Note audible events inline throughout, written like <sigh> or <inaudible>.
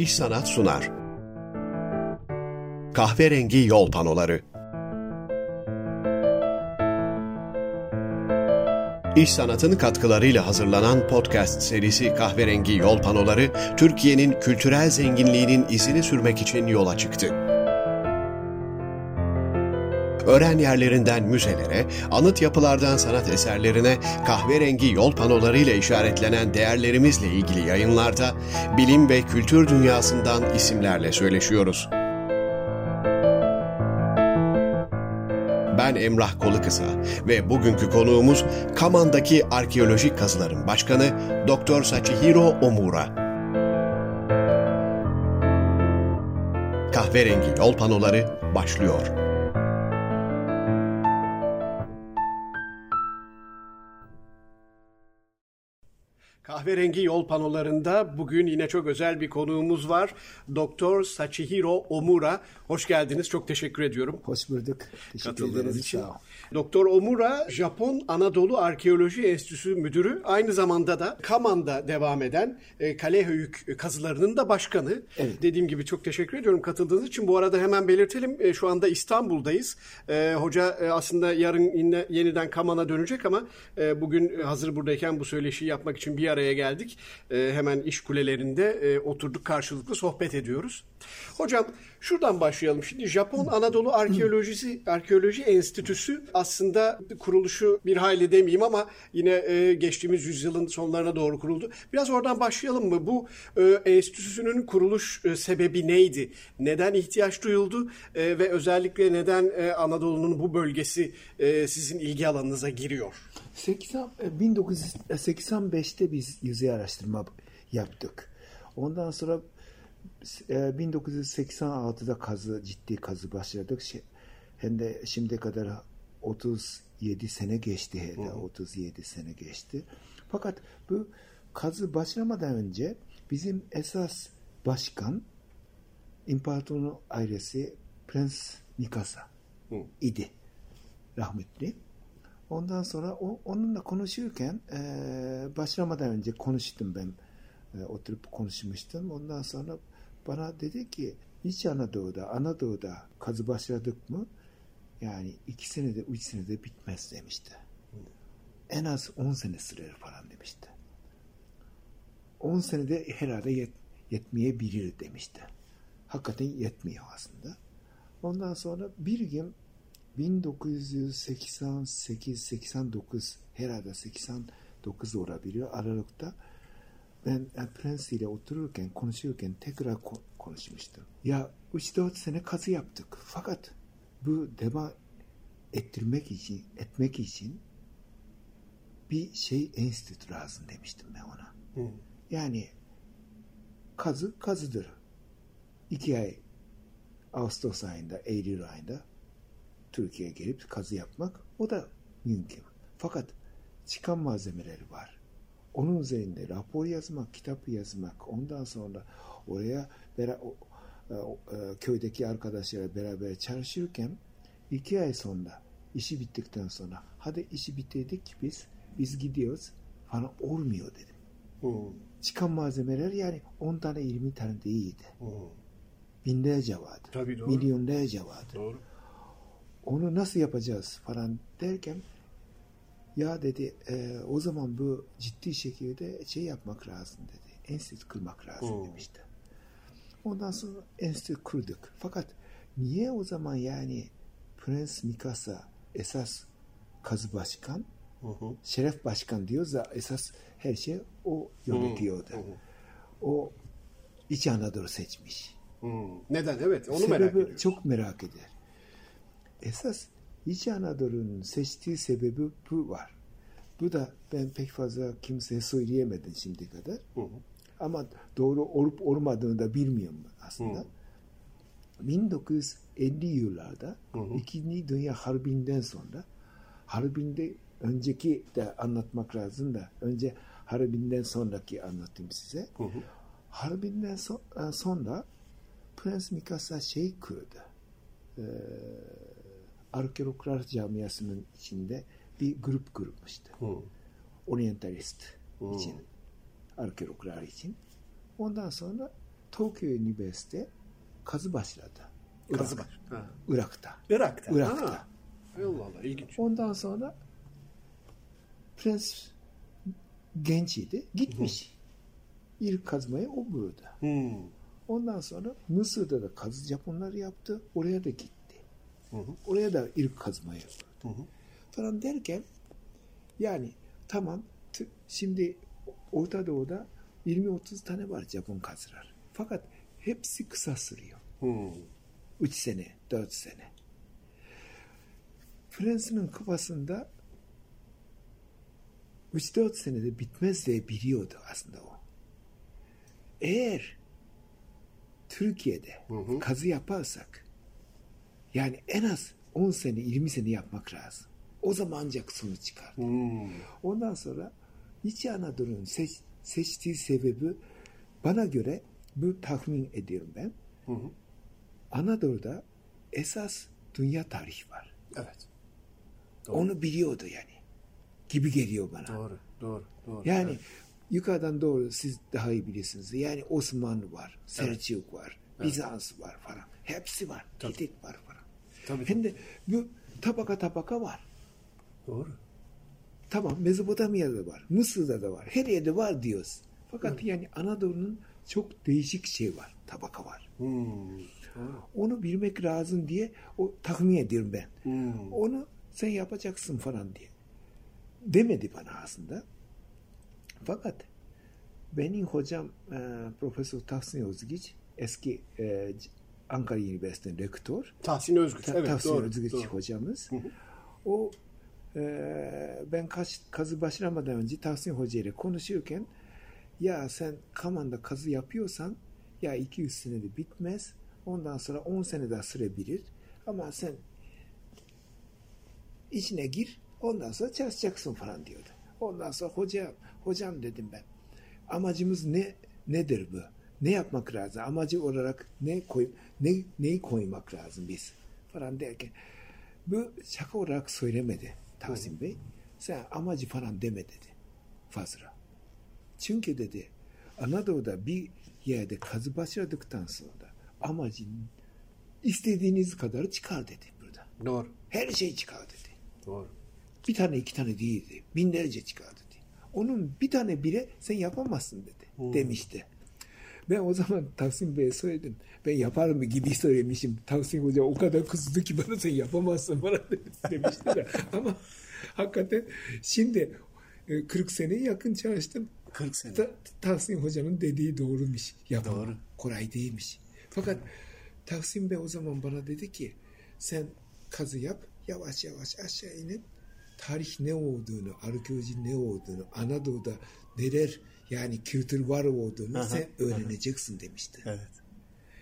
İş Sanat sunar. Kahverengi Yol Panoları İş Sanat'ın katkılarıyla hazırlanan podcast serisi Kahverengi Yol Panoları, Türkiye'nin kültürel zenginliğinin izini sürmek için yola çıktı. Öğren yerlerinden müzelere, anıt yapılardan sanat eserlerine, kahverengi yol panolarıyla işaretlenen değerlerimizle ilgili yayınlarda bilim ve kültür dünyasından isimlerle söyleşiyoruz. Ben Emrah Kolukısa ve bugünkü konuğumuz Kaman'daki arkeolojik kazıların başkanı Dr. Sachihiro Omura. Kahverengi yol panoları başlıyor. Kahverengi yol panolarında bugün yine çok özel bir konuğumuz var. Doktor Sachihiro Omura. Hoş geldiniz. Çok teşekkür ediyorum. Hoş bulduk. Teşekkür Katıldığınız ederiz. için. Doktor Omura, Japon Anadolu Arkeoloji Enstitüsü Müdürü. Aynı zamanda da Kaman'da devam eden e, Kalehöyük kazılarının da başkanı. Evet. Dediğim gibi çok teşekkür ediyorum katıldığınız için. Bu arada hemen belirtelim. e, şu anda İstanbul'dayız. E, hoca e, aslında yarın yine, yeniden Kaman'a dönecek ama e, bugün hazır buradayken bu söyleşiyi yapmak için bir araya geldik. E, hemen iş kulelerinde e, oturduk karşılıklı sohbet ediyoruz. Hocam şuradan başlayalım. Şimdi Japon Anadolu Arkeolojisi Arkeoloji Enstitüsü aslında kuruluşu bir hayli demeyeyim ama yine e, geçtiğimiz yüzyılın sonlarına doğru kuruldu. Biraz oradan başlayalım mı? Bu e, enstitüsünün kuruluş e, sebebi neydi? Neden ihtiyaç duyuldu? E, ve özellikle neden e, Anadolu'nun bu bölgesi e, sizin ilgi alanınıza giriyor? 80, e, 1985'te biz yüzey araştırma yaptık. Ondan sonra e, 1986'da kazı ciddi kazı başladık. Hem de şimdiye kadar 37 sene geçti hele 37 sene geçti. Fakat bu kazı başlamadan önce bizim esas başkan İmparatorluğun ailesi Prens Mikasa idi rahmetli. Ondan sonra o, onunla konuşurken e, başlamadan önce konuştum ben. E, oturup konuşmuştum. Ondan sonra bana dedi ki İç Anadolu'da, Anadolu'da kazı başladık mı yani iki senede, üç senede bitmez demişti. En az on sene sürer falan demişti. On senede herhalde yet, yetmeyebilir demişti. Hakikaten yetmiyor aslında. Ondan sonra bir gün 1988-89 herhalde 89 olabilir Aralık'ta ben Prens ile otururken konuşurken tekrar ko- konuşmuştum. Ya 3-4 sene kazı yaptık. Fakat bu devam ettirmek için etmek için bir şey enstitü lazım demiştim ben ona. Yani kazı kazıdır. İki ay Ağustos ayında, Eylül ayında Türkiye'ye gelip kazı yapmak o da mümkün. Fakat çıkan malzemeleri var. Onun üzerinde rapor yazmak, kitap yazmak, ondan sonra oraya o, e, köydeki arkadaşlarla beraber çalışırken iki ay sonra işi bittikten sonra hadi işi bitirdik biz, biz gidiyoruz falan olmuyor dedim. Çıkan malzemeler yani 10 tane 20 tane değildi. Binlerce vardı. Tabii doğru. Milyonlarca vardı Doğru. onu nasıl yapacağız falan derken ya dedi e, o zaman bu ciddi şekilde şey yapmak lazım dedi. Enstitü kurmak lazım Hmm. demişti. Ondan sonra enstitü kurduk. Fakat niye o zaman yani Prens Mikasa esas kazı başkan, şeref başkan diyoruz da esas her şey o yönetiyordu. O İç Anadolu seçmiş. Hmm. Neden? Evet onu Sebebi merak ediyorum. çok merak eder. Esas İç Anadolu'nun seçtiği sebebi bu var. Bu da ben pek fazla kimseye söyleyemedim şimdi kadar. Ama doğru olup olmadığını da bilmiyorum aslında. 1950 yıllarda İkinci Dünya Harbi'nden sonra Harbi'nde önceki de anlatmak lazım da önce Harbi'nden sonraki anlatayım size. Harbi'nden so- sonra Prens Mikasa şey kurdu. Ee, arkeologlar camiasının içinde bir grup kurmuştu. Orientalist için. Arkeologlar için. Ondan sonra Tokyo Üniversite kazı başladı. Kazı Irak. Ha. Irak'ta. Irak'ta. Irak'ta. Ha. Allah Allah ilginç. Ondan sonra Prens genç idi. Gitmiş. İlk kazmayı o burada. Hmm. Ondan sonra Mısır'da da kazı Japonlar yaptı. Oraya da gitti. Hı hı. Oraya da ilk kazmayı yaptı. Hı hı. Falan derken yani tamam şimdi Orta Doğu'da 20-30 tane var Japon kazılar. Fakat hepsi kısa sürüyor. Hmm. 3 sene, 4 sene. Fransa'nın kafasında 3-4 senede bitmez diye biliyordu aslında o. Eğer Türkiye'de Hı hı. kazı yaparsak yani en az 10 sene 20 sene yapmak lazım. O zaman ancak sonuç çıkar. Hmm. Ondan sonra İç Anadolu'nun seç- seçtiği sebebi bana göre bu tahmin ediyorum ben. Hı hı. Anadolu'da esas dünya tarihi var. Evet. Doğru. Onu biliyordu yani. Gibi geliyor bana. Doğru. Doğru. Doğru. Yani Evet. yukarıdan doğru siz daha iyi bilirsiniz. Yani Osmanlı var, Selçuk var, Bizans var falan. Hepsi var. Tabii. Hitit var falan. Tabii. De bu tabaka tabaka var. Doğru. Tamam Mezopotamya'da var, Mısır'da da var, her yerde var diyoruz. Fakat yani Anadolu'nun çok değişik şey var, tabaka var. Hmm. Onu bilmek lazım diye o tahmin ediyorum ben. Hmm. Onu sen yapacaksın falan diye. Demedi bana aslında. Fakat benim hocam e, Profesör Tahsin Özgiç eski e, Ankara Üniversitesi'nin rektör. Tahsin Özgür. Ta- evet, Tahsin doğru. Özgiç doğru. hocamız. hı. O e, ben kaç, kazı başlamadan önce Tahsin Hoca ile konuşurken ya sen Kaman'da kazı yapıyorsan ya 200 senede bitmez. Ondan sonra 10 sene daha sürebilir. Ama sen içine gir. Ondan sonra çalışacaksın falan diyordu. Ondan sonra hocam, hocam dedim ben. Amacımız ne nedir bu? Ne yapmak lazım? Amacı olarak ne koy ne neyi koymak lazım biz falan derken bu şaka olarak söylemedi Tahsin Bey. Sen amacı falan deme dedi fazla. Çünkü dedi Anadolu'da bir yerde kazı başladıktan sonra amacın istediğiniz kadar çıkar dedi burada. Doğru. Her şey çıkar dedi. Doğru. Bir tane iki tane değildi. Binlerce çıkar dedi. Onun bir tane bile sen yapamazsın dedi. Demişti. Ben o zaman Tahsin Bey'e söyledim. Ben yaparım gibi söylemişim. Tahsin Hoca o kadar kızdı ki bana sen yapamazsın bana demişti de. Ama hakikaten şimdi e, 40 sene yakın çalıştım. 40 sene. Ta- Tahsin Hoca'nın dediği doğruymuş. Yapamam. Doğru. Kolay değilmiş. Fakat Tahsin Bey o zaman bana dedi ki sen kazı yap yavaş yavaş aşağı inip tarih ne olduğunu, arkeoloji ne olduğunu, Anadolu'da neler yani kültür var olduğunu Aha, sen öğreneceksin demişti. Evet.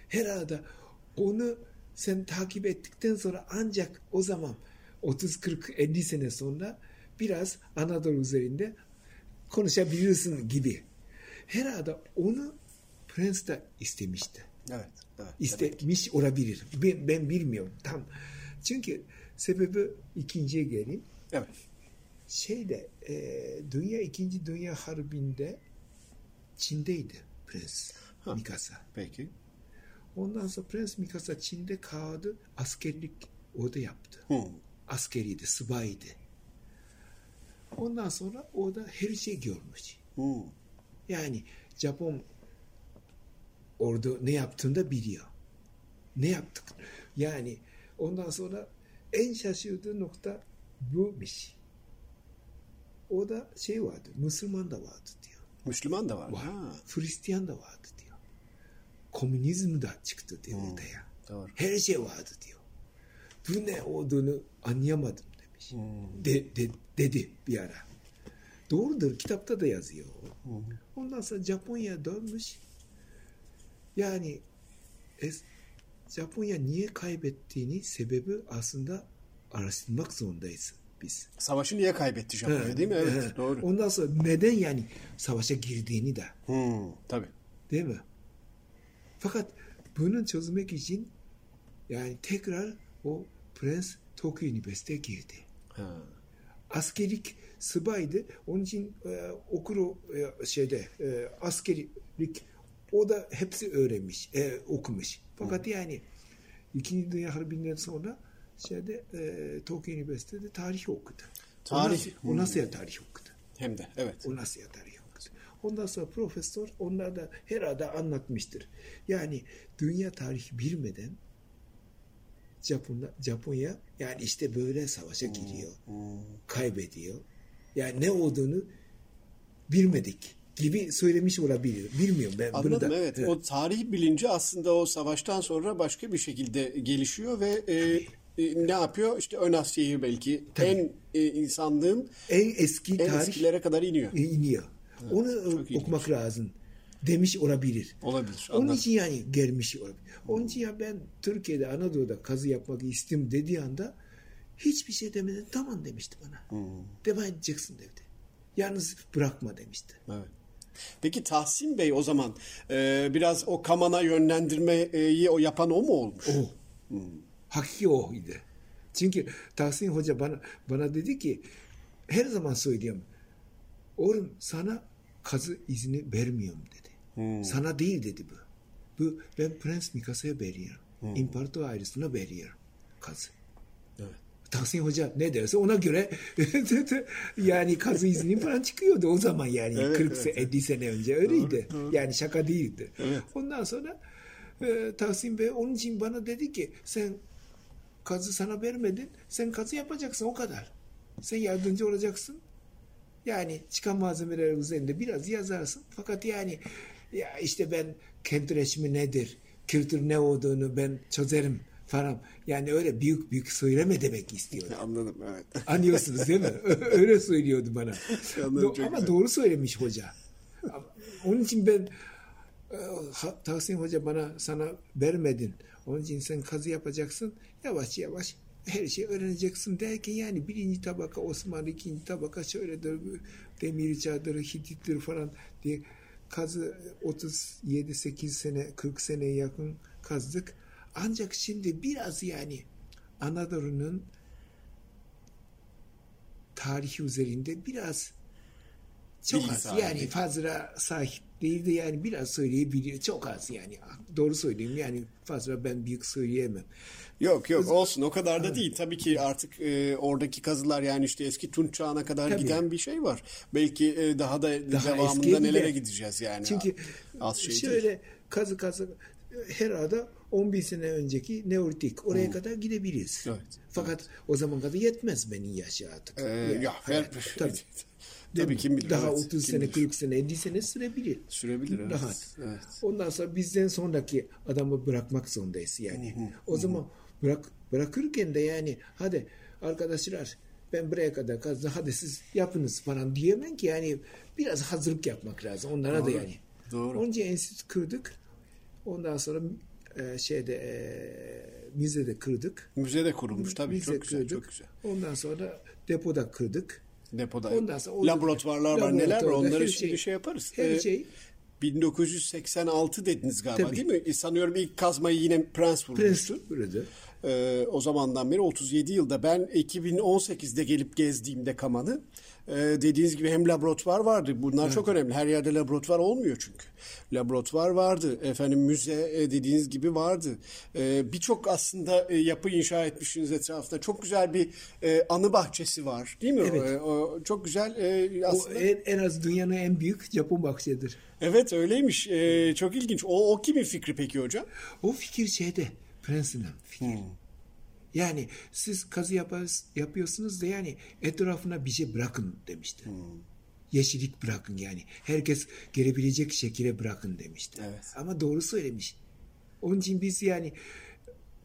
Herhalde onu sen takip ettikten sonra ancak o zaman 30 40 50 sene sonra biraz Anadolu üzerinde konuşabilirsin gibi. Herhalde onu Prens de istemişti. Evet. evet. İstemiş olabilir. Ben, ben bilmiyorum tam. Çünkü sebebi ikinciye geleyim. Evet. Şeyde e, Dünya ikinci Dünya Harbi'nde Çin'deydi Prens Ha. Mikasa. Peki. Ondan sonra Prens Mikasa Çin'de kaldı. Askerlik orada yaptı. Hı. Askeriydi, subaydı. Ondan sonra orada her şey görmüş. Hı. Yani Japon orada ne yaptığını da biliyor. Ne yaptık? Yani ondan sonra en şaşırdığı nokta buymuş. O da şey vardı, Müslüman da vardı diyor. Müslüman da var. Var. Ha. Hristiyan da vardı diyor. Komünizm da çıktı diyor ortaya. Doğru. Her şey vardı diyor. Bu ne olduğunu anlayamadım demiş. De, de- dedi bir ara. Doğrudur kitapta da yazıyor. o. Ondan sonra Japonya dönmüş. Yani es- Japonya niye kaybettiğini sebebi aslında araştırmak zorundayız biz. Savaşı niye kaybetti Japonya değil mi? Evet. He. Doğru. Ondan sonra neden yani savaşa girdiğini de Hı. Tabii. Değil mi? Fakat bunu çözmek için yani tekrar o Prens Tokyo Üniversitesi'ne girdi. Ha. Askerlik subaydı. Onun için e, okuru e, şeyde e, askerlik O da hepsi öğrenmiş, e, okumuş. Fakat yani İkinci Dünya Harbi'nden sonra şeyde e, Tokyo Üniversitesi'de tarih okudu. Tarih. O Onasya tarih okudu. Hem de evet. Onasya tarih okudu. Ondan sonra profesör onlar da herhalde anlatmıştır. Yani dünya tarihi bilmeden Japonya, Japonya yani işte böyle savaşa giriyor. Kaybediyor. Yani ne olduğunu bilmedik gibi söylemiş olabilir. Bilmiyorum ben Anladım bunu da. evet. O tarih bilinci aslında o savaştan sonra başka bir şekilde gelişiyor ve e, e, ne yapıyor? İşte Ön Asya'yı belki en e, insanlığın en eski en tarih eskilere kadar iniyor. e, iniyor. Onu çok ilginç. okumak lazım demiş olabilir. Olabilir, Onun anladım. için yani gelmiş olabilir. Onun için ya ben Türkiye'de Anadolu'da kazı yapmak istedim dediği anda hiçbir şey demeden tamam demişti bana. Hmm. Devam edeceksin dedi. Yalnız bırakma demişti. Evet. Peki Tahsin Bey o zaman e, biraz o Kaman'a yönlendirmeyi o yapan o mu olmuş? O. Hakiki oydu. Çünkü Tahsin Hoca bana bana dedi ki her zaman söylüyorum. Oğlum sana kazı izni vermiyorum dedi. Sana değil dedi bu. Bu ben Prens Mikasa'ya veriyorum. İmparator ailesine veriyorum kazı. Evet. Tahsin Hoca ne derse ona göre <laughs> yani kazı izni falan çıkıyordu o zaman yani Evet, 40 evet, sene 50 sene önce öyleydi. Yani şaka değildi. Ondan sonra e, Tahsin Bey onun için bana dedi ki sen kazı sana vermedin sen kazı yapacaksın o kadar. Sen yardımcı olacaksın. Yani çıkan malzemeler üzerinde biraz yazarsın. Fakat yani ya işte ben kent resmi nedir, kültür ne olduğunu ben çözerim falan. Yani öyle büyük büyük söyleme demek istiyor. <laughs> Anladım evet. Anlıyorsunuz değil mi? öyle söylüyordu bana. <laughs> Anladım, Do- Ama güzel. doğru söylemiş hoca. Onun için ben e, Tahsin Hoca bana sana vermedin. Onun için sen kazı yapacaksın. Yavaş yavaş her şeyi öğreneceksin derken yani birinci tabaka Osmanlı, ikinci tabaka şöyledir, demir çadır, Hitittir falan diye kazı 37-8 sene, 40 seneye yakın kazdık. Ancak şimdi biraz yani Anadolu'nun tarihi üzerinde biraz çok Bilgi az sahibi. yani fazla sahip değildi yani biraz söyleyebiliyor çok az yani doğru söyleyeyim yani fazla ben büyük söyleyemem. Yok yok olsun o kadar da değil. Tabii ki artık e, oradaki kazılar yani işte eski Tunç çağına kadar Tabii. giden bir şey var. Belki e, daha da Daha devamında nelere gideceğiz yani. Çünkü az şey şöyle değil. kazı kazı herhalde 10 bin sene önceki Neolitik oraya kadar gidebiliriz. Evet, Fakat o zaman kadar yetmez benim yaşı artık. Ee, Yani ya, hayat- ver- tabii. <laughs> Tabii kim bilir. Daha evet, 30 kim sene, bilir. 40 sene, 50 sene sürebilir. Sürebilir, evet. Rahat. Evet. Ondan sonra bizden sonraki adamı bırakmak zorundayız yani. O zaman bırak bırakırken de yani hadi arkadaşlar ben buraya kadar kazdım hadi siz yapınız falan diyemem ki yani biraz hazırlık yapmak lazım onlara da Doğru, yani. doğru. Önce enstitü kırdık. Ondan sonra e, şeyde e, müzede kırdık. Müze de kurulmuş tabii Müze çok güzel kırdık. çok güzel. Ondan sonra depoda kırdık. Depoda Ondan sonra laboratuvarlar var neler var onları her şimdi şey- şey yaparız. Her Ee, şey 1986 dediniz galiba Tabii. değil mi? E, Sanıyorum ilk kazmayı yine Prens Prens vurmuştu. Ee, o zamandan beri 37 yılda ben 2018'de gelip gezdiğimde Kaman'ı e, dediğiniz gibi hem laboratuvar vardı. Bunlar çok önemli. Her yerde laboratuvar olmuyor çünkü. Laboratuvar vardı. Efendim müze e, dediğiniz gibi vardı. E, Birçok aslında e, yapı inşa etmişsiniz etrafında. Çok güzel bir e, anı bahçesi var. Değil mi? Evet. E, o, çok güzel e, O aslında. en, en az dünyanın en büyük Japon bahçesidir. Evet öyleymiş. E, çok ilginç. O, o kimin fikri peki hocam? O fikir şeyde Prence'in fikir. Hmm. Yani siz kazı yapar, yapıyorsunuz da yani etrafına bir şey bırakın demişti. Hmm. Yeşillik bırakın yani. Herkes gelebilecek şekilde bırakın demişti. Evet. Ama doğru söylemiş. Onun için biz yani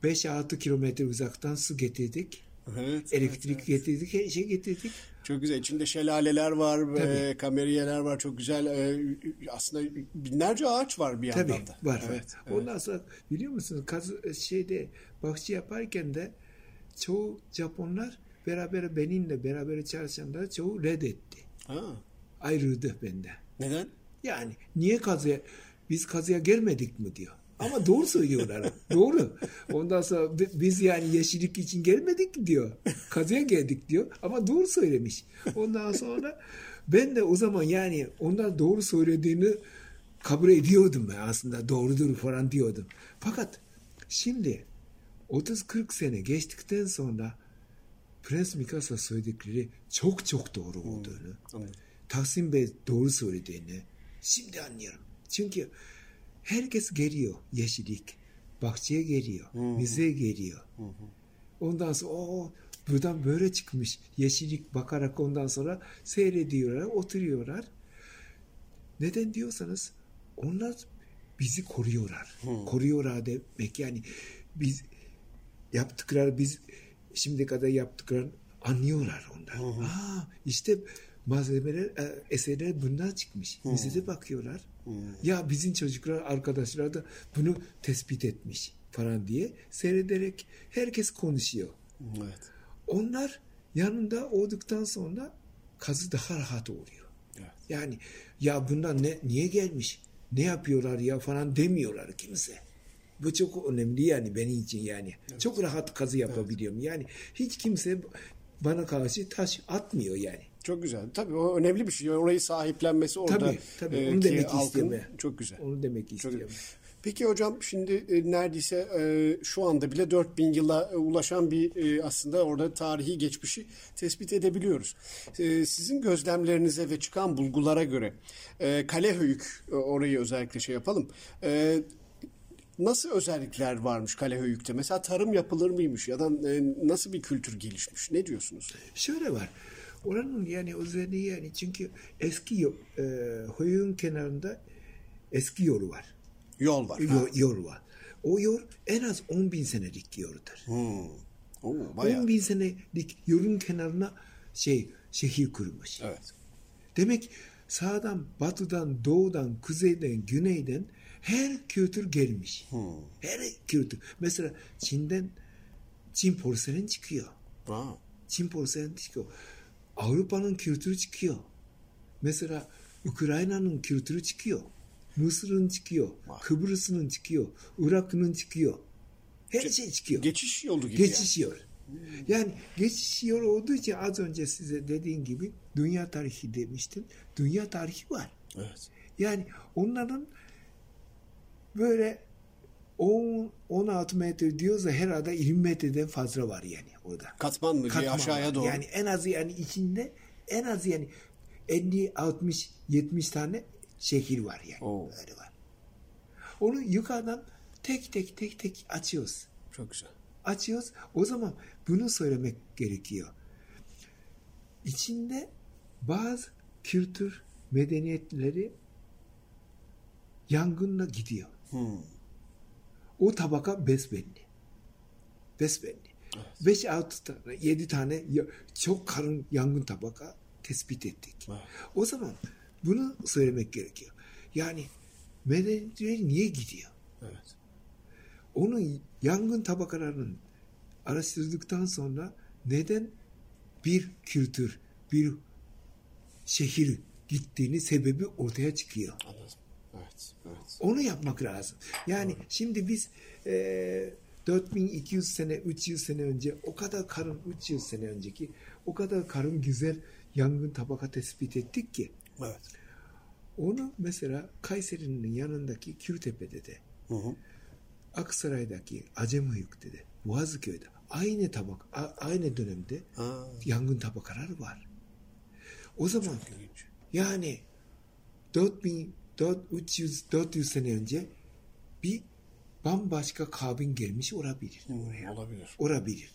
5-6 kilometre uzaktan su getirdik. Evet. Elektrik getirdik, her şey getirdik. Çok güzel. İçinde şelaleler var, Tabii. e, kameriyeler var. Çok güzel. E, aslında binlerce ağaç var bir yandan Tabii da. var. var. Evet, evet. Ondan sonra biliyor musunuz kazı, şeyde bahçe yaparken de çoğu Japonlar beraber benimle beraber çalışanlar çoğu reddetti. Ha, Ayrıldı benden. neden? Yani niye kazıya biz kazıya gelmedik mi diyor. Ama doğru söylüyorlar. doğru. Ondan sonra bi- biz yani yeşillik için gelmedik diyor. Kazıya geldik diyor. Ama doğru söylemiş. Ondan sonra ben de o zaman yani onlar doğru söylediğini kabul ediyordum ben aslında doğrudur falan diyordum. Fakat şimdi 30-40 sene geçtikten sonra Prens Mikasa söyledikleri çok çok doğru olduğunu, Anladım. Tahsin Bey doğru söylediğini şimdi anlıyorum. Çünkü herkes geliyor yeşillik, bahçeye geliyor, müzeye geliyor. Ondan sonra o buradan böyle çıkmış yeşillik bakarak ondan sonra seyrediyorlar, oturuyorlar. Neden diyorsanız onlar bizi koruyorlar. Koruyorlar demek yani biz yaptıkları biz şimdi kadar yaptıkları anlıyorlar onlar. Aa, işte malzemeler, e, eserler bundan çıkmış. Bize de bakıyorlar. Ya bizim çocuklar, arkadaşlar da bunu tespit etmiş falan diye seyrederek herkes konuşuyor. Evet. Onlar yanında olduktan sonra kazı daha rahat oluyor. Evet. Yani ya bunlar ne niye gelmiş? Ne yapıyorlar ya falan demiyorlar kimse. Bu çok önemli yani benim için yani. Çok rahat kazı yapabiliyorum. Yani hiç kimse bana karşı taş atmıyor yani. Çok güzel. Tabii o önemli bir şey. Orayı sahiplenmesi orada. Tabii, tabii. e, Onu ki demek halkın. Çok güzel. Onu demek güzel. Peki hocam şimdi e, neredeyse e, şu anda bile 4000 yıla e, ulaşan bir e, aslında orada tarihi geçmişi tespit edebiliyoruz. E, sizin gözlemlerinize ve çıkan bulgulara göre e, Kalehöyük e, orayı özellikle şey yapalım. E, nasıl özellikler varmış Kalehöyük'te? Mesela tarım yapılır mıymış ya da e, nasıl bir kültür gelişmiş? Ne diyorsunuz? Şöyle var. Oranın yani özelliği yani çünkü eski e, Hoyun kenarında eski yolu var. Yol var. Yol, yol var. O yol en az 10 bin senelik yoldur. Hmm. Oo, bayağı. 10 bin senelik yolun kenarına şey şehir kurmuş. Evet. Demek sağdan, batıdan, doğudan, kuzeyden, güneyden her kültür gelmiş. Her kültür. Mesela Çin'den Çin porselen çıkıyor. Aa, Çin porselen çıkıyor. Avrupa'nın kültürü çıkıyor. Mesela Ukrayna'nın kültürü çıkıyor. Mısır'ın çıkıyor. Kıbrıs'ın çıkıyor. Irak'ın çıkıyor. Her şey çıkıyor. geçiş yolu gibi. Geçiş yolu. Yani geçiş yolu olduğu için az önce size dediğim gibi dünya tarihi demiştim. Dünya tarihi var. yani. Evet. Yani onların böyle 10 16 metre diyorsa herhalde 20 metreden fazla var yani orada. Katman mı Katman aşağıya var. doğru. Yani en az yani içinde en az yani 50 60 70 tane şehir var yani. Oo. Öyle var. Onu yukarıdan tek tek tek tek açıyoruz. Çok güzel. Açıyoruz. O zaman bunu söylemek gerekiyor. İçinde bazı kültür medeniyetleri yangınla gidiyor. Hmm. O tabaka besbelli. Besbelli. 5-6 tane, 7 tane ya- çok karın yangın tabaka tespit ettik. Evet. O zaman bunu söylemek gerekiyor. Yani medeniyetler niye gidiyor? Evet. Onun yangın tabakalarının araştırdıktan sonra neden bir kültür, bir şehir gittiğini sebebi ortaya çıkıyor. Anladım. Evet. Evet. Onu yapmak lazım. Yani şimdi biz e, 4200 sene, 300 sene önce o kadar karın 300 sene önceki o kadar karın güzel yangın tabaka tespit ettik ki Evet. onu mesela Kayseri'nin yanındaki Kürtepe'de de Hı hı. Aksaray'daki Acemhuyuk'ta de Boğazköy'de aynı tabak aynı dönemde Ha, yangın tabakaları var. O zaman yani 4000 4 300 400 sene önce bir bambaşka kavim gelmiş olabilir. Hmm, olabilir. Olabilir.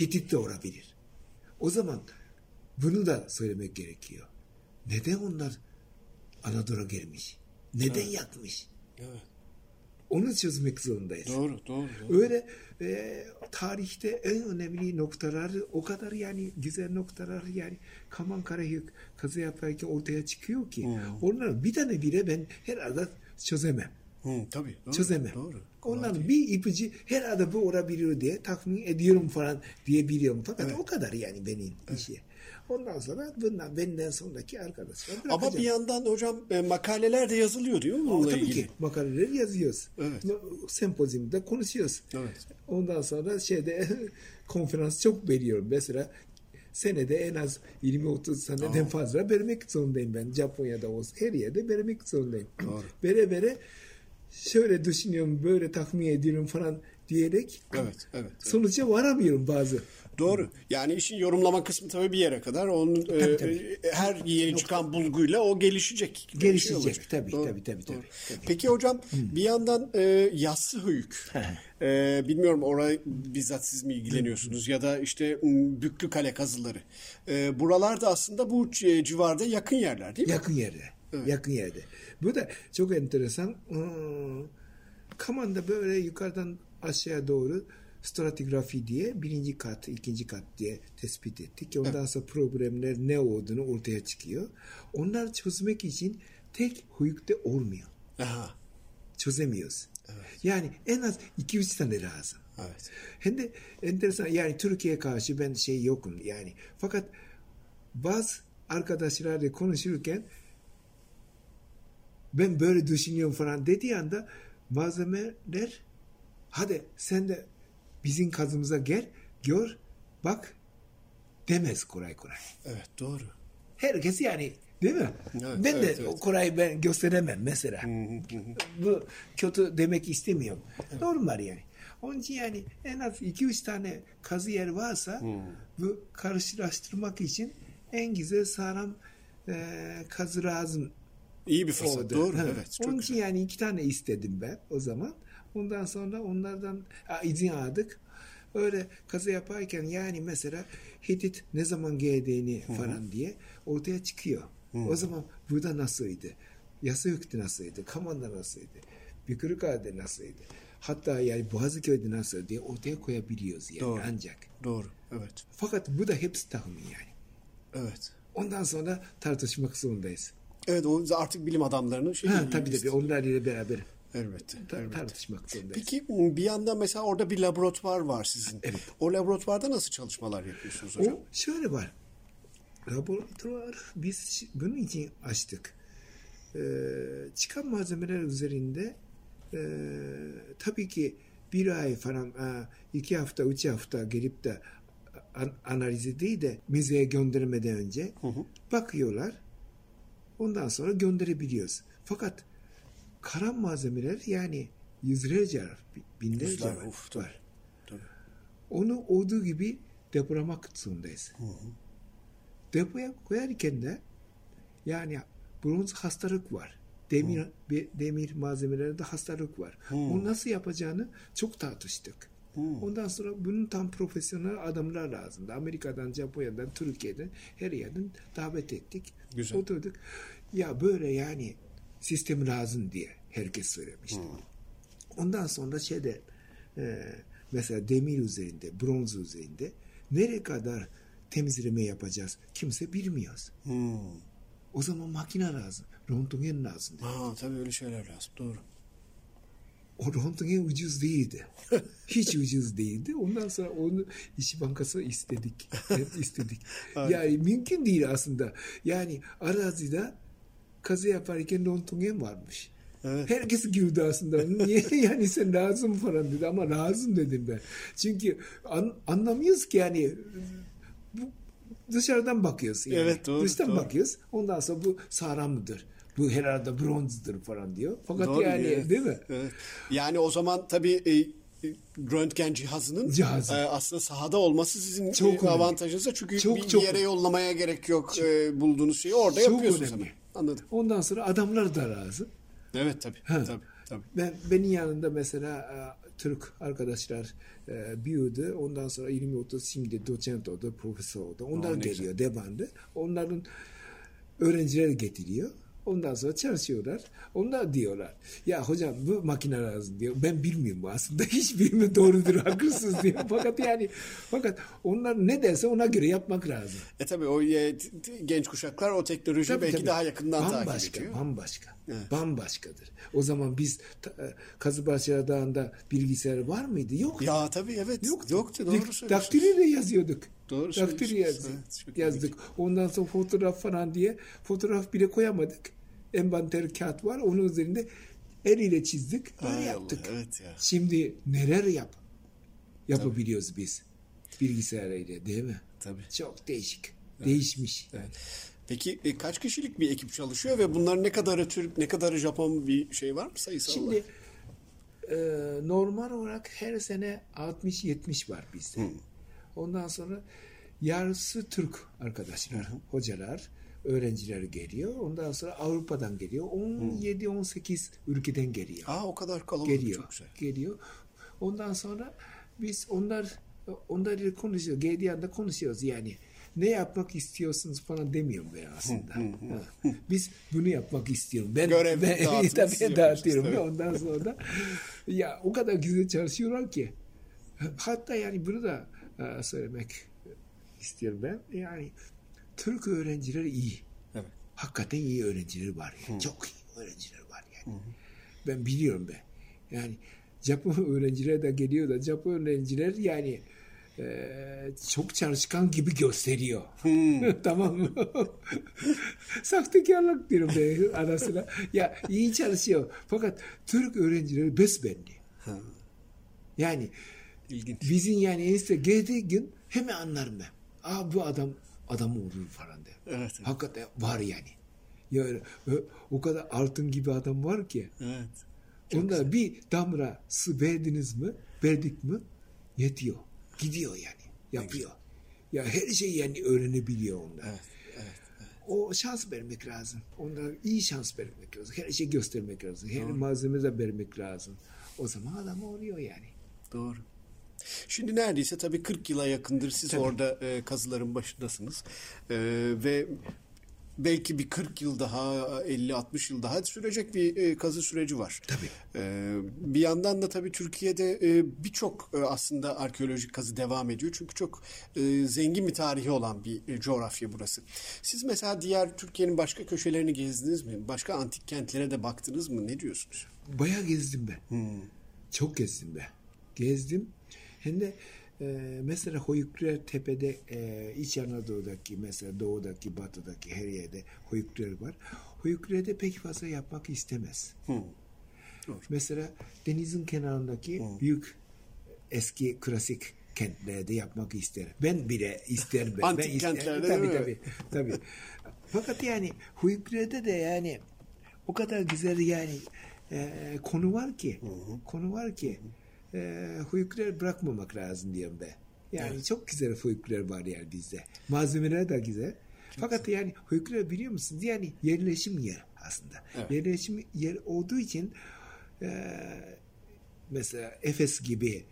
Hitit de olabilir. O zaman bunu da söylemek gerekiyor. Neden onlar Anadolu'ya gelmiş? Neden yakmış? Evet. Onu çözmek zorundayız. Doğru, doğru. doğru. Öyle e, tarihte en önemli noktaları o kadar yani güzel noktalar yani Kaman Karahıyık kazı yaparken ortaya çıkıyor ki onların bir tane bile ben herhalde çözemem. Hı, tabii. Doğru, çözemem. Doğru. Onların bir ipucu herhalde bu olabilir diye tahmin ediyorum falan diyebiliyorum. Fakat Evet. o kadar yani benim işi. Ondan sonra bundan benden sonraki arkadaşlar Ama bir yandan hocam e, makaleler de yazılıyor mi Ama bununla tabii ilgili? ki makaleleri yazıyoruz. Evet. Sempozyumda konuşuyoruz. Evet. Ondan sonra şeyde <laughs> konferans çok veriyorum. Mesela senede en az 20-30 seneden fazla vermek zorundayım ben. Japonya'da olsa her yerde vermek zorundayım. Doğru. <clears throat> Vere vere şöyle düşünüyorum, böyle tahmin ediyorum falan diyerek Evet, evet. sonuca varamıyorum bazı. Doğru. Yani işin yorumlama kısmı tabii bir yere kadar. Onun e, Tabii, tabii. e, her yeni çıkan bulguyla o gelişecek. Gelişecek, Şey tabii, Doğru, tabii, tabii, doğru. tabii, tabii. Peki hocam bir yandan e, yassı höyük. e, bilmiyorum oraya bizzat siz mi ilgileniyorsunuz ya da işte Büklü Kale kazıları. E, buralarda aslında bu c- civarda yakın yerler değil mi? Yakın yerde. Yakın yerde. Bu da çok enteresan. Hmm, Kaman'da böyle yukarıdan aşağıya doğru stratigrafi diye birinci kat, ikinci kat diye tespit ettik. Ondan sonra problemler ne olduğunu ortaya çıkıyor. Onları çözmek için tek huyukta olmuyor. Aha, Çözemiyoruz. Yani en az 2-3 tane lazım. evet. Hem de enteresan yani Türkiye'ye karşı ben şey yokum yani. Fakat bazı arkadaşlarla konuşurken ben böyle düşünüyorum falan dediği anda malzemeler hadi sen de bizim kazımıza gel gör bak demez kolay kolay. Evet doğru. Herkes yani değil mi? Evet, ben evet, de evet. o Koray'ı ben gösteremem mesela. Bu kötü demek istemiyorum. Normal yani. Onun için yani en az 2-3 tane kazı yer varsa bu karşılaştırmak için en güzel sağlam e, kazı lazım. İyi bir fırsat. oldu. Doğru. Ha. Evet. Çok Onun güzel. için yani iki tane istedim ben o zaman. Ondan sonra onlardan izin aldık. Öyle kazı yaparken yani mesela Hitit ne zaman geldiğini falan diye ortaya çıkıyor. O zaman burada nasıldı? Yasuyuk'ta nasıldı? Kaman'da nasıldı? Bükürükağ'da nasıldı? Hatta yani Boğazköy'de nasıl diye ortaya koyabiliyoruz yani Doğru. ancak. Doğru. Evet. Fakat bu da hepsi tahmin yani. Evet. Ondan sonra tartışmak zorundayız. Evet o artık bilim adamlarının şey Ha, tabii tabii onlarla beraber Elbette. elbette. tartışmak zorundayız. Peki bir yandan mesela orada bir laboratuvar var sizin. Evet. O laboratuvarda nasıl çalışmalar yapıyorsunuz hocam? O şöyle var. Laboratuvar biz bunun için açtık. Ee, çıkan malzemeler üzerinde e, tabii ki bir ay falan e, iki hafta üç hafta gelip de an- analizi değil de müzeye göndermeden önce bakıyorlar. Ondan sonra gönderebiliyoruz. Fakat karan malzemeler yani yüzlerce var, binlerce Yüzler, var. tabii. Tabii. Onu olduğu gibi depolamak zorundayız. Depoya koyarken de yani bronz hastalık var. Demir bir demir malzemelerinde hastalık var. Onu nasıl yapacağını çok tartıştık. Ondan sonra bunun tam profesyonel adamlar lazımdı. Amerika'dan, Japonya'dan, Türkiye'den her yerden davet ettik. Güzel. Oturduk. Ya böyle yani sistem lazım diye herkes söylemişti. Ondan sonra şeyde e, mesela demir üzerinde, bronz üzerinde nereye kadar temizleme yapacağız kimse bilmiyoruz. Hmm. O zaman makine lazım. Röntgen lazım. Ha, tabii öyle şeyler lazım. Doğru. O röntgen ucuz değildi. <laughs> Hiç ucuz değildi. Ondan sonra onu İş Bankası istedik. İstedik. <laughs> yani mümkün değil aslında. Yani arazide kazı yaparken röntgen varmış. Evet. Herkes güldü aslında. Niye <laughs> yani sen lazım falan dedi ama lazım dedim ben. Çünkü an, anlamıyoruz ki yani bu dışarıdan bakıyoruz. Yani. Evet, doğru, Dıştan doğru. bakıyoruz. Ondan sonra bu sağlam mıdır? Bu herhalde bronzdur falan diyor. Fakat Doğru, yani evet. değil mi? Evet. Yani o zaman tabii e, e, röntgen cihazının Cihazı. e, aslında sahada olması sizin Çok e, avantajınıza. Çünkü Çok, bir çok yere yollamaya gerek yok e, bulduğunuz şeyi orada Çok yapıyorsunuz önemli. hemen. Anladım. Ondan sonra adamlar da lazım. Evet tabii. Ha. Tabii, tabii. Ben benim yanında mesela e, Türk arkadaşlar e, büyüdü. Ondan sonra 20-30 şimdi doçent oldu, profesör oldu. Onlar Aa, geliyor devamlı. Onların öğrencileri getiriyor. Ondan sonra çalışıyorlar. Onlar diyorlar. Ya hocam bu makine lazım diyor. Ben bilmiyorum aslında. <laughs> Hiç bilmiyorum doğrudur haklısınız diyor. <laughs> Fakat yani fakat onlar ne derse ona göre yapmak lazım. E tabii o e, genç kuşaklar o teknolojiyi Tabii, belki tabii. daha yakından takip bambaşka, ediyor. Bambaşka. Evet. Bambaşkadır. O zaman biz e, Kazıbaşı Dağı'nda bilgisayar var mıydı? Yok. Ya tabii evet. Yoktu. Yoktu. Doğru söylüyorsunuz. Daktiliyle yazıyorduk. Doğru söylüyorsunuz. yazdık. Evet, yazdık. Ondan sonra fotoğraf falan diye fotoğraf bile koyamadık. Envanter kağıt var. Onun üzerinde el ile çizdik. Böyle Hay yaptık. Allah, evet ya. Şimdi neler yap yapabiliyoruz biz bilgisayarıyla değil mi? tabii. Çok değişik. Değişmiş. Evet. Peki e, kaç kişilik bir ekip çalışıyor ve bunlar ne kadarı Türk, ne kadarı Japon bir şey var mı sayısal Şimdi olarak? e, normal olarak her sene 60-70 var bizde. Ondan sonra yarısı Türk arkadaşlar, <laughs> hocalar, öğrenciler geliyor. Ondan sonra Avrupa'dan geliyor. 17-18 ülkeden geliyor. Aa o kadar kalabalık geliyor. çok güzel. Geliyor. Ondan sonra biz onlar onlarla konuşuyoruz. Geldiği anda konuşuyoruz yani. Ne yapmak istiyorsunuz falan demiyorum ben aslında. Biz bunu yapmak istiyorum. Ben, Görev ben <laughs> tabii yapıyorsunuz, dağıtıyorum. tabii. Ondan sonra da ya o kadar güzel çalışıyorlar ki. Hatta yani bunu da e, söylemek istiyorum ben. Yani Türk öğrenciler iyi. Evet. Hakikaten iyi öğrenciler var. Yani. Çok iyi öğrenciler var yani. Ben biliyorum ben. Yani Japon <laughs> öğrenciler de geliyor da Japon öğrenciler yani e, çok çalışkan gibi gösteriyor. <laughs> tamam mı? <laughs> Sahtekarlık diyorum ben ara sıra. Ya iyi çalışıyor. Fakat Türk öğrencileri besbelli. Yani İlginç. bizim yani enişte geldiği gün hemen anlarım ben. Aa bu adam adam olur falan der. Evet, evet. Hakikaten var yani. Ya ö- o kadar altın gibi adam var ki. Evet. Onda bir damla su verdiniz mi, verdik mi yetiyor. Gidiyor yani. Yapıyor. Ya her şeyi yani öğrenebiliyor onda. Evet. Evet. O şans vermek lazım. Onda iyi şans vermek lazım. Her şeyi göstermek lazım. Her malzeme de vermek lazım. O zaman adam oluyor yani. Doğru. Şimdi neredeyse tabii 40 yıla yakındır siz orada e, kazıların başındasınız. E, ve belki bir 40 yıl daha 50-60 yıl daha sürecek bir e, kazı süreci var. Tabii. E, bir yandan da tabii Türkiye'de e, birçok e, aslında arkeolojik kazı devam ediyor. Çünkü çok e, zengin bir tarihi olan bir e, coğrafya burası. Siz mesela diğer Türkiye'nin başka köşelerini gezdiniz mi? Başka antik kentlere de baktınız mı? Ne diyorsunuz? Bayağı gezdim ben. Çok gezdim ben. Gezdim. Hem de e, mesela Hoyukluer Tepe'de e, İç Anadolu'daki mesela doğudaki batıdaki her yerde Hoyukluer var. Hoyukluer'de pek fazla yapmak istemez. Mesela denizin kenarındaki büyük eski klasik kentlerde yapmak ister. Ben bile isterim. Ben. Antik ben isterim. kentlerde tabii, değil mi? tabii, tabii. Fakat yani Hoyukluer'de de yani o kadar güzel yani e, konu var ki konu var ki e, Hoyukluer bırakmamak lazım diyorum ben. Yani çok güzel Hoyukluer var yani bizde. Malzemeler de güzel. Fakat yani Hoyukluer biliyor musunuz? Yani yerleşim yer aslında. Evet. Yerleşim yer olduğu için e, mesela Efes gibi,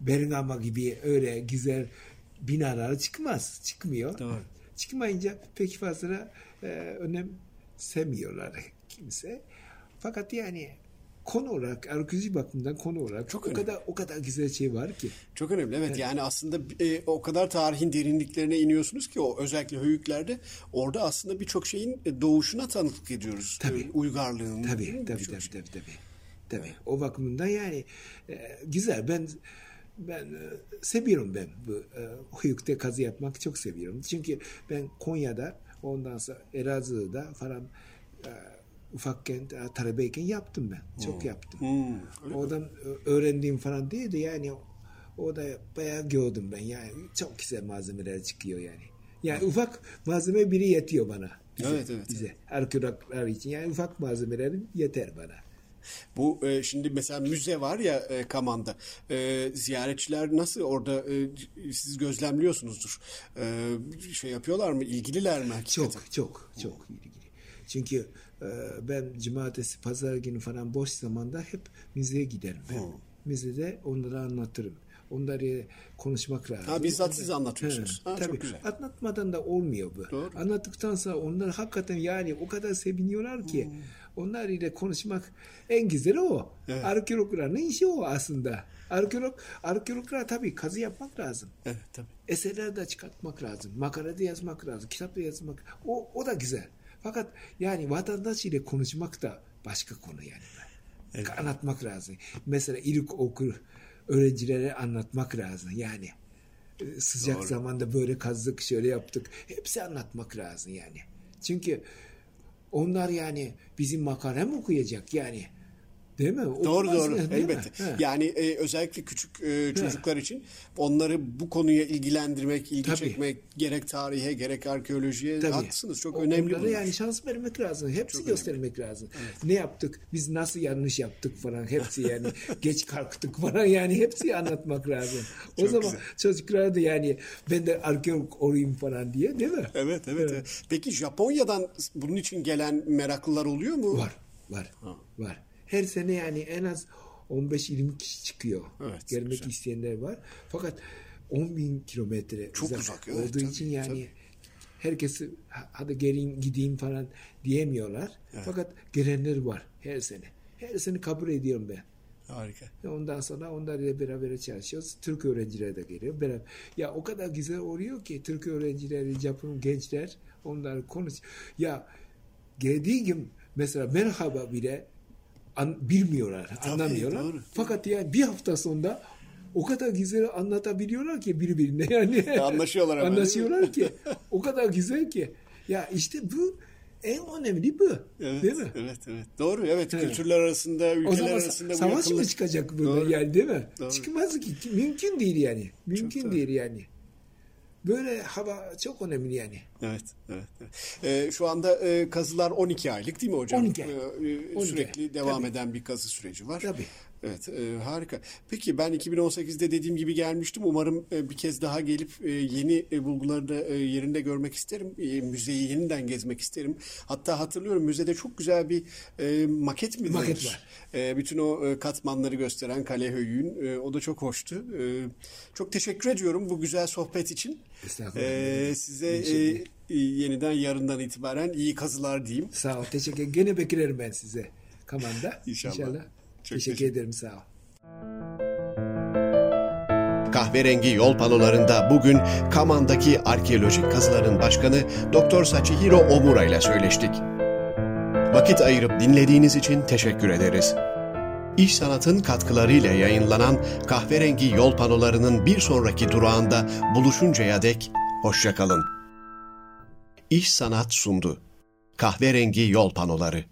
Bergama gibi öyle güzel binalar çıkmaz. Çıkmıyor. Doğru. Çıkmayınca pek fazla e, önemsemiyorlar kimse. Fakat yani konu olarak, arkeoloji bakımından konu olarak Çok o önemli. kadar o kadar güzel şey var ki. Çok önemli evet, yani aslında e, o kadar tarihin derinliklerine iniyorsunuz ki o özellikle höyüklerde orada aslında birçok şeyin e, doğuşuna tanıklık ediyoruz. Tabii. E, uygarlığın. Tabii, tabii, tabii, şey. tabii, tabii. Tabii. O bakımından yani e, güzel. Ben ben e, seviyorum ben bu e, Huyuk'ta kazı yapmak çok seviyorum. Çünkü ben Konya'da ondan sonra Elazığ'da falan e, ufakken e, talebeyken yaptım ben. Çok yaptım. Hmm, Oradan e, öğrendiğim falan değil de yani o da bayağı gördüm ben. Yani çok güzel malzemeler çıkıyor yani. Yani ufak malzeme biri yetiyor bana. Bize, Evet, evet. Bize. Arkeologlar için. Yani ufak malzemelerin yeter bana. Bu e, şimdi mesela müze var ya e, Kaman'da. E, ziyaretçiler nasıl orada e, siz gözlemliyorsunuzdur. E, şey yapıyorlar mı? İlgililer mi? hakikaten? Çok çok çok ilgili. Çünkü ben cumartesi, pazar günü falan boş zamanda hep müzeye giderim. Ben. Müzede onları anlatırım. Onları konuşmak lazım. Ha, bizzat siz anlatıyorsunuz. Ha, çok tabii. güzel. Anlatmadan da olmuyor bu. Doğru. Anlattıktan sonra onlar hakikaten yani o kadar seviniyorlar ki Hmm. onlar ile konuşmak en güzeli o. Evet. Arkeologların işi o aslında. Arkeolog, arkeologlar tabii kazı yapmak lazım Evet tabii. eserler de çıkartmak lazım. Makale de yazmak lazım. Kitap da yazmak. O, o da güzel. Fakat yani vatandaş ile konuşmak da başka konu yani. Anlatmak lazım. Mesela ilk okur öğrencilere anlatmak lazım. Yani e, sıcak Doğru. zamanda böyle kazdık, şöyle yaptık. Hepsi anlatmak lazım yani. Çünkü onlar yani bizim makale mi okuyacak yani? Değil mi? Doğru Okumaz doğru mı? <laughs> Değil mi? elbette. He. Yani e, özellikle küçük e, çocuklar için onları bu konuya ilgilendirmek, ilgi Tabii. çekmek gerek tarihe gerek arkeolojiye Tabii. haklısınız. Çok O- önemli bunlar. yani şans vermek lazım. Hepsi göstermek lazım. Ne yaptık? Biz nasıl yanlış yaptık falan. Hepsi yani <laughs> geç kalktık falan yani hepsi anlatmak lazım. O Çok zaman güzel. çocuklara da yani ben de arkeolog olayım falan diye değil mi? Evet, evet evet. Peki Japonya'dan bunun için gelen meraklılar oluyor mu? Var, var, var. Her sene yani en az 15-20 kişi çıkıyor. Evet, Gelmek güzel. isteyenler var. Fakat 10 bin kilometre Çok uzak, evet, olduğu tabii, için yani tabii. herkesi "Ha- hadi gelin gideyim falan diyemiyorlar. Fakat gelenler var her sene. Her sene kabul ediyorum ben. Harika. Ondan sonra onlarla beraber çalışıyoruz. Türk öğrenciler de geliyor. Beraber. Ya o kadar güzel oluyor ki Türk öğrencileri, Japon gençler onlar konuş. Ya geldiği gün mesela merhaba bile an, bilmiyorlar, anlamıyorlar. doğru. Fakat ya bir hafta sonra o kadar güzel anlatabiliyorlar ki birbirine yani. <laughs> Anlaşıyorlar hemen? Anlaşıyorlar ki. <laughs> O kadar güzel ki. Ya işte bu en önemli bu. Evet, Değil mi? evet, evet. Doğru, evet. Evet. Kültürler arasında, O ülkeler zaman arasında bu savaş mı yakınlık- çıkacak burada Doğru. yani değil mi? Doğru. Çıkmaz ki. Mümkün değil yani. Mümkün Çok değil yani. Böyle hava çok önemli yani. Evet, evet. evet. Ee, şu anda e, kazılar 12 aylık değil mi hocam? 12 ay. Ee, e, 12 Sürekli devam Tabii. eden bir kazı süreci var. Tabii. Evet, e, harika. Peki ben 2018'de dediğim gibi gelmiştim. Umarım e, bir kez daha gelip e, yeni e, bulguları da e, yerinde görmek isterim. E, müzeyi yeniden gezmek isterim. Hatta hatırlıyorum müzede çok güzel bir e, maket mi Maket denir? var. E, bütün o e, katmanları gösteren Kale Höyük'ün e, o da çok hoştu. E, çok teşekkür ediyorum bu güzel sohbet için. Estağfurullah. E, size e, e, yeniden yarından itibaren iyi kazılar diyeyim. Sağ ol. Teşekkür Gene beklerim ben size. Kamanda. <laughs> İnşallah. Çok teşekkür teşekkür- ederim. Sağ ol. Kahverengi yol panolarında bugün Kaman'daki arkeolojik kazıların başkanı Dr. Sachihiro Omura ile söyleştik. Vakit ayırıp dinlediğiniz için teşekkür ederiz. İş Sanat'ın katkılarıyla yayınlanan kahverengi yol panolarının bir sonraki durağında buluşuncaya dek hoşçakalın. İş Sanat sundu. Kahverengi yol panoları.